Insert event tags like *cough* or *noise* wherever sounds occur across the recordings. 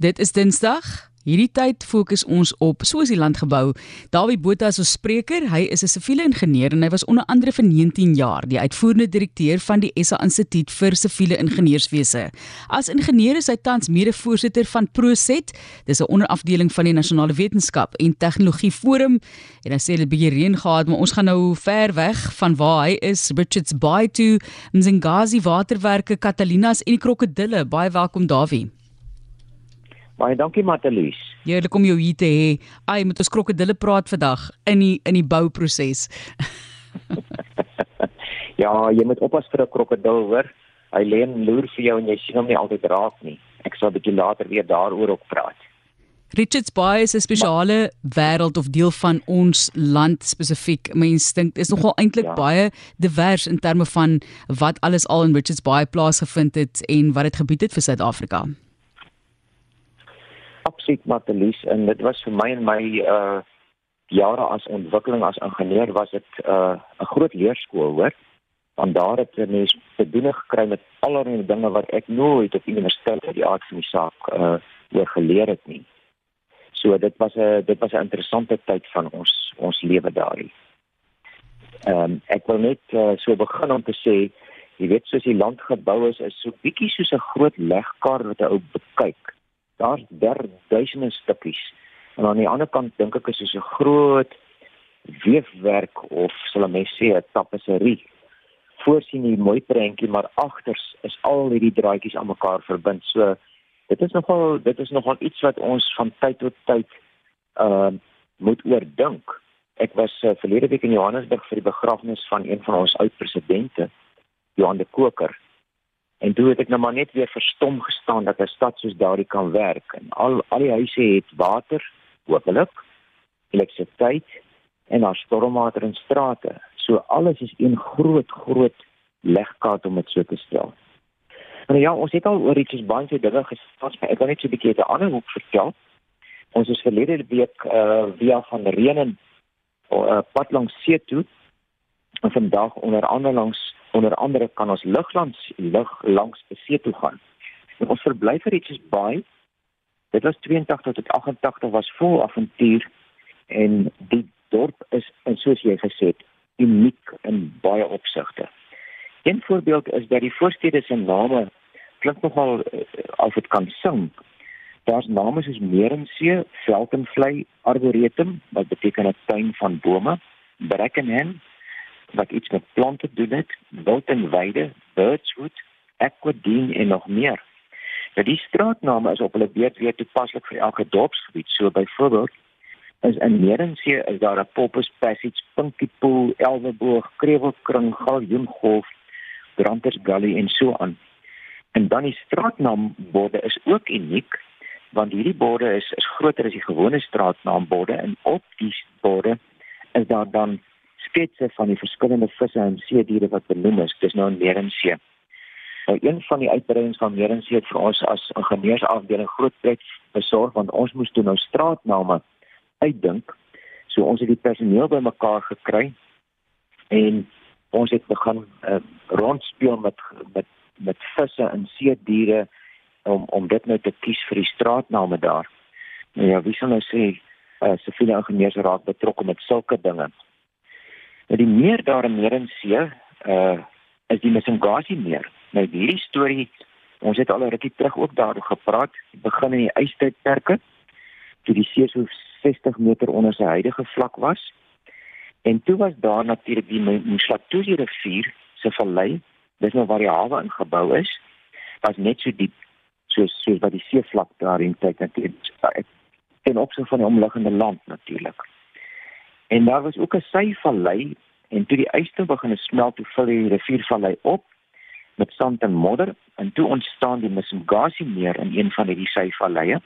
Dit is Dinsdag. Hierdie tyd fokus ons op soos die land gebou. Dawie Botha is ons spreker. Hy is 'n siviele ingenieur en hy was onder andere vir 19 jaar die uitvoerende direkteur van die SA Instituut vir Siviele Ingenieurswese. As ingenieur is hy tans mede-voorsitter van Proset. Dis 'n onderafdeling van die Nasionale Wetenskap en Tegnologie Forum. En hy sê dit bietjie reën gehad, maar ons gaan nou ver weg van waar hy is, Richards Bay to Mzingazi Waterwerke, Catalinas en die krokodille. Baie welkom Dawie. Baie dankie Matelies. Heerlik om jou hier te hê. Ai, met ons krokodille praat vandag in die in die bouproses. *laughs* ja, jy moet oppas vir 'n krokodil hoor. Hy lê en loer vir jou en jy sien hom nie altyd raak nie. Ek sal 'n bietjie later weer daaroor ook praat. Richards Bay is 'n spesiale wêreld of deel van ons land spesifiek. Mens dink is nogal eintlik ja. baie divers in terme van wat alles al in Richards Bay plaasgevind het en wat dit gebied het vir Suid-Afrika absoluut Matelies en dit was vir my en my uh jare as ontwikkeling as ingenieur was dit uh 'n groot leerskool hoor want daar het jy mens bedoeling gekry met allerlei dinge wat ek nooit op universiteit uit die aard van die saak uh oor geleer het nie. So dit was 'n dit was 'n interessante tyd van ons ons lewe daarin. Ehm um, ek wil net uh, so begin om te sê jy weet soos die land gebou is is so bietjie soos 'n groot legkaart wat 'n ou bekyk daar's duisende stukkies. En aan die ander kant dink ek is dit 'n groot weefwerk of sal mens sê 'n tapisserie. Voorsien jy mooi prentjie, maar agters is al hierdie draadjies aan mekaar verbind. So dit is nogal dit is nogal iets wat ons van tyd tot tyd uh moet oordink. Ek was uh, verlede week in Johannesburg vir die begrafnis van een van ons oud presidente, Johan de Koker. En toe het ek nou maar net weer verstom gestaan dat 'n stad soos daardie kan werk. En al al die huise het water, hopelik, elektrisiteit en daar stormwater in strate. So alles is een groot groot legkaart om dit so te stel. En ja, ons het al oor iets baie se dinge gesels, maar ek wil net so 'n bietjie 'n ander hoek vertel. Ons is verlede week uh via van Renen uh, pad langs see toe en vandag onder andere langs onder andere kan ons luglands lug langs die see toe gaan. En ons verblyf vir iets is baie. Dit was 82 tot 88 was vol avontuur en die dorp is en soos jy gesê het uniek in baie opsigte. Een voorbeeld is dat die voorstede se name klink nogal uh, of dit kan sing. Daar's name soos Merensee, Veldenvlei, Arboretum wat beteken 'n tuin van bome, Brackenham wat iets met plante doen het, wild en weide, birdswood, aquadine en nog meer. Nou die straatname is op hulle beurt weer toepaslik vir elke dorpsgebied. So byvoorbeeld is in Merensee is daar 'n Poppers Passage, Pinkie Pool, Elweboog, Krewelkring, Galjoengolf, Branders Gully en so aan. En dan die straatnaamborde is ook uniek want hierdie borde is is groter as die gewone straatnaamborde en op die borde is daar dan sketse van die verskillende visse en see diere wat benoem is. Dis nou in Merensee. Nou een van die uitbreidings van Merensee het vir ons as ingenieursafdeling groot pret besorg want ons moes toe nou straatname uitdink. So ons het die personeel bymekaar gekry en ons het begin uh, rondspeel met met met visse en see diere om om dit nou te kies vir die straatname daar. Nou ja, wie sou nou sê uh, siviele ingenieurs raak betrokke met sulke dinge? Nou die meer daar in Merensee, uh is die Msingasi meer. Nou hierdie storie, ons het al 'n rukkie terug ook daaroor gepraat, begin in die ystydperke toe die see so 60 meter onder sy huidige vlak was. En toe was daar natuurlik die Mshlatuzi rivier se vallei, dis nou waar die hawe ingebou is, was net so diep soos soos wat die seevlak daar in tyd natuurlik en opsig van die omliggende land natuurlik. En daar was ook 'n syvallei en toe die ystee begin smelt, toe vul die riviervallei op met sand en modder en toe ontstaan die Msingasi meer in een van hierdie syvalleie.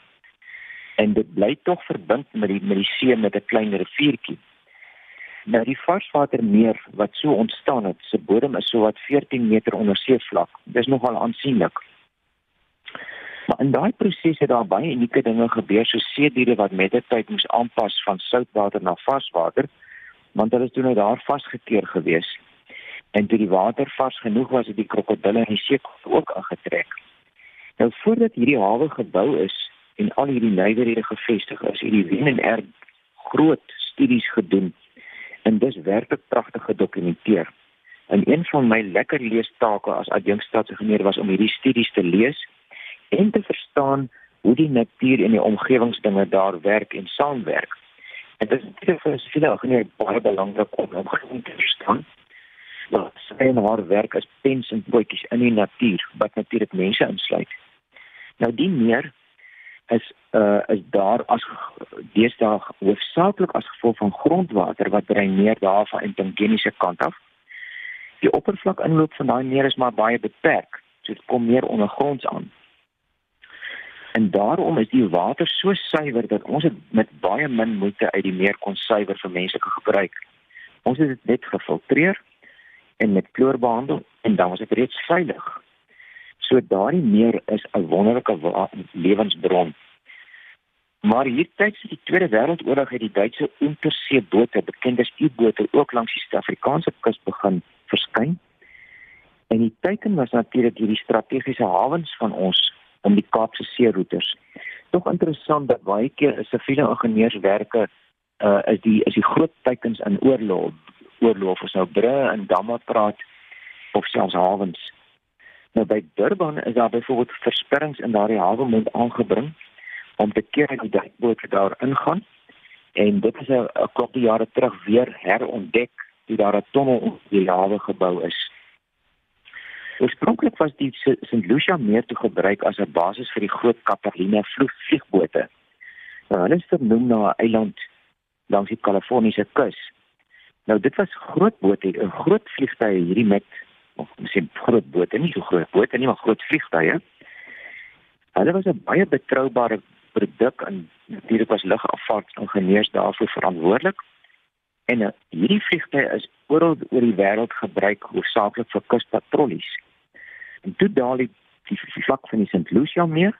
En dit bly tog verbind met die met die see met 'n klein riviertjie. Nou die varswatermeer wat so ontstaan het, se bodem is so wat 14 meter onder seevlak. Dis nogal aansienlik. Maar in daai proses het daar baie unieke dinge gebeur, so see diere wat met die tyd moes aanpas van soutwater na varswater, want hulle is toe nou daar vasgekeer gewees. En toe die water vars genoeg was, het die krokodille en die see ook aangetrek. Nou voordat hierdie hawe gebou is, en al hierdie nywerhede gevestig is, het die WNR groot studies gedoen en dis werklik pragtig gedokumenteer. En een van my lekker leestake as adjunkstaatsingenieur was om hierdie studies te lees en te verstaan hoe die natuur en die omgewingsdinge daar werk en saamwerk. En dit is vir siviele ingenieur baie belangrik om om te verstaan wat sy en haar werk as pens en bootjies in die natuur wat natuurlik mense insluit. Nou die meer is uh is daar as deesdae hoofsaaklik as gevolg van grondwater wat dreineer daarvan in Tangeniese kant af. Die oppervlak inloop van daai meer is maar baie beperk. So dit kom meer ondergronds aan. En daarom is die water so suiwer dat ons dit met baie min moeite uit die meer kon suiwer vir menslike gebruik. Ons het dit net gefiltreer en met kloor behandel en dan was dit reeds veilig. So daardie meer is 'n wonderlike lewensbron. Maar hier tydens die Tweede Wêreldoorlog het die Duitse onderseebote, bekend as U-bote, ook langs die Suid-Afrikaanse kus begin verskyn. En die teiken was natuurlik hierdie strategiese hawens van ons om die Kaapse seeroetes. Tog interessant dat baie keer is siviele ingenieurswerke uh is die is die groot teikens in oorlog, oorlog of nou brûe en damme praat of selfs hawens. Nou by Durban is daar byvoorbeeld versperrings in daardie hawe moet aangebring om te keer dat die duikbote daar ingaan. En dit is 'n klop jare terug weer herontdek toe daar 'n tonnel op die hawe gebou is. Oorspronklik was die St. Lucia meer te gebruik as 'n basis vir die groot Catalina vliegbote. Nou, hulle is vernoem na 'n eiland langs die Kaliforniese kus. Nou dit was groot bote, 'n groot vliegtye hierdie met of miskien groot bote, nie so groot bote nie, maar groot vliegtye. Hulle was 'n baie betroubare produk en natuurlik was lugafvaartingenieurs daarvoor verantwoordelik. En uh, hierdie vliegtye is oral oor die wêreld gebruik hoofsaaklik vir kuspatrollies. En toe daal die, die vlak van die St. Lucia meer.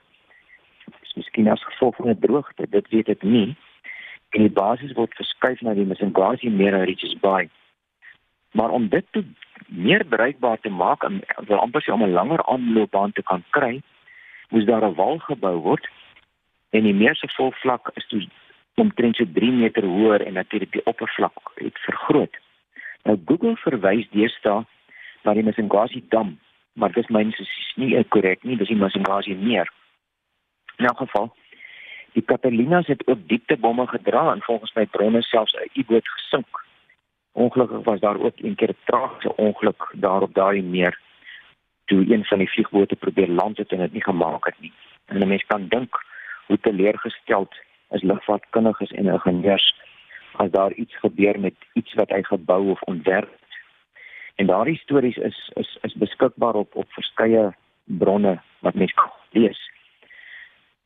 Dis miskien as gevolg van 'n droogte, dit weet ek nie. En die basis word verskuif na die Msingasi meer en Richards Bay. Maar om dit te meer bereikbaar te maak en wil amper sy om 'n langer aanloopbaan te kan kry, moes daar 'n wal gebou word en die meer se volvlak is toe omtrent so 3 meter hoër en natuurlik die oppervlak het vergroot. Nou Google verwys deesdae na die Msingasi dam, maar dis myns is nie korrek nie, dis die Msingasi meer. In elk geval, die Catalinas het ook dieptebomme gedra en volgens my bronne selfs 'n U-boot gesink. Ongelukkig was daar ook een keer 'n tragiese ongeluk daar op daai meer toe een van die vliegbote probeer land het en dit nie gemaak het nie. En 'n mens kan dink hoe teleurgesteld as lugvaartkundiges en ingenieurs as daar iets gebeur met iets wat hy gebou of ontwerp. En daardie stories is is is beskikbaar op op verskeie bronne wat mens kan lees.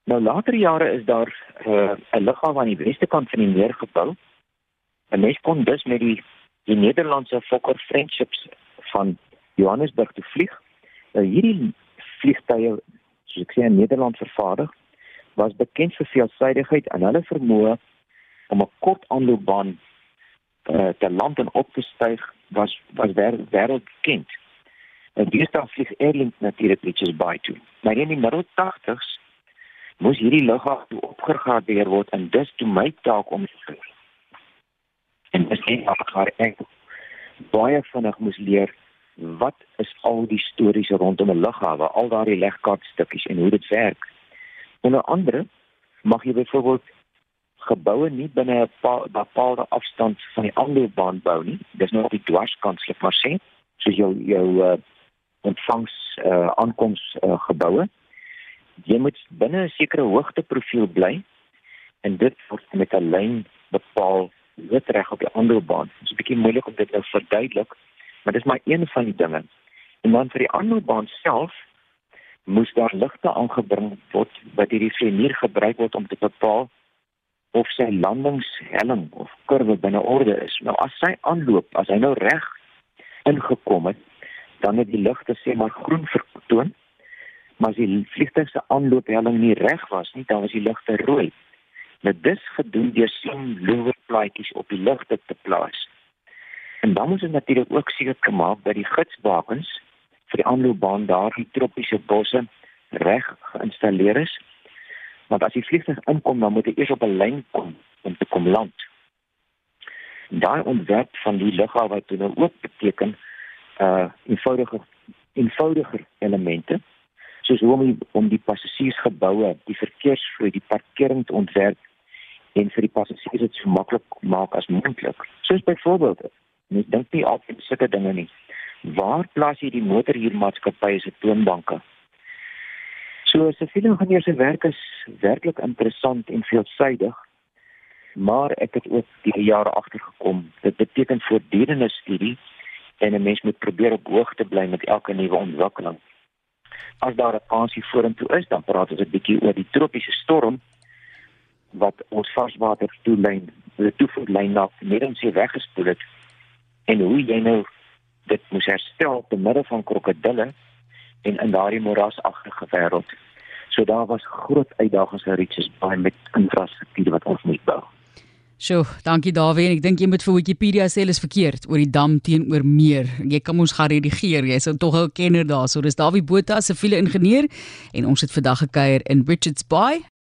Nou later jare is daar uh, 'n lughawe aan die weste kant van die meer gebou. En mens kon dus met die die Nederlandse Fokker Friendships van Johannesburg te vlieg. Nou hierdie vliegtye soos ek sê in Nederland vervaardig was bekend vir veelsidigheid en hulle vermoë om 'n kort aanloopbaan uh, te land en op te styg was was wêreldbekend. En die eerste vlieg Airlink natuurlik Richards Bay toe. Maar in die middel 80s moes hierdie lughawe opgegradeer word en dis toe my taak om te voer. En dis net afgaar ek baie vinnig moes leer wat is al die stories rondom 'n lughawe, al daardie legkaartstukkies en hoe dit werk. Onder andere mag jy byvoorbeeld geboue nie binne 'n bepaalde afstand van die aanloopbaan bou nie. Dis nou op die dwarskant sê maar sê, soos jou jou uh, ontvangs uh, aankoms uh, geboue. Jy moet binne 'n sekere hoogteprofiel bly en dit word met 'n lyn bepaal wat reg op die aanloopbaan. Dit is 'n bietjie moeilik om dit nou verduidelik, maar dis maar een van die dinge. En dan vir die aanloopbaan self moes daar ligte aangebring word wat hierdie vlieënier gebruik word om te bepaal of sy landingshelling of kurwe binne orde is. Nou as sy aanloop, as hy nou reg ingekom het, dan het die ligte sê maar groen vertoon. Maar as die vliegtuig se aanloophelling nie reg was nie, dan was die ligte rooi. Nou dis gedoen deur slim loerplaatjies op die ligte te plaas. En dan moet ons natuurlik ook seker gemaak dat die gidsbakens vir die aanloopbaan daar die tropiese bosse reg geïnstalleer is. Want as die vliegtuig inkom, dan moet hy eers op 'n lyn kom om te kom land. Daai ontwerp van die lughawe het nou ook beteken uh eenvoudiger eenvoudiger elemente soos hoe om die, om die passasiersgeboue, die verkeersvloei, die parkering te ontwerp en vir die passasiers dit so maklik maak as moontlik. Soos byvoorbeeld, mens dink nie altyd sulke dinge nie. Waar plaas jy die motorhuurmaatskappye se toonbanke? So siviele ingenieur se werk is werklik interessant en veelsidig. Maar ek het ook die jare agtergekom. Dit beteken voortdurende studie en 'n mens moet probeer op hoogte bly met elke nuwe ontwikkeling. As daar 'n kansie vorentoe is, dan praat ons 'n bietjie oor die tropiese storm wat ons varswater toelyn, die toevoerlyn na Middelsee weggespoel het en hoe jy nou dit moes herstel te midde van krokodille en in daardie moerasagtige wêreld. So daar was groot uitdagings vir Richards Bay met infrastruktuur wat ons moet bou. Sjoe, dankie Dawie en ek dink jy moet vir Wikipedia sê alles verkeerd oor die dam teenoor meer. Jy kan ons gaan redigeer. Jy's tog 'n kenner daarso. Dis Dawie Botha, siviele ingenieur en ons het vandag gekuier in Richards Bay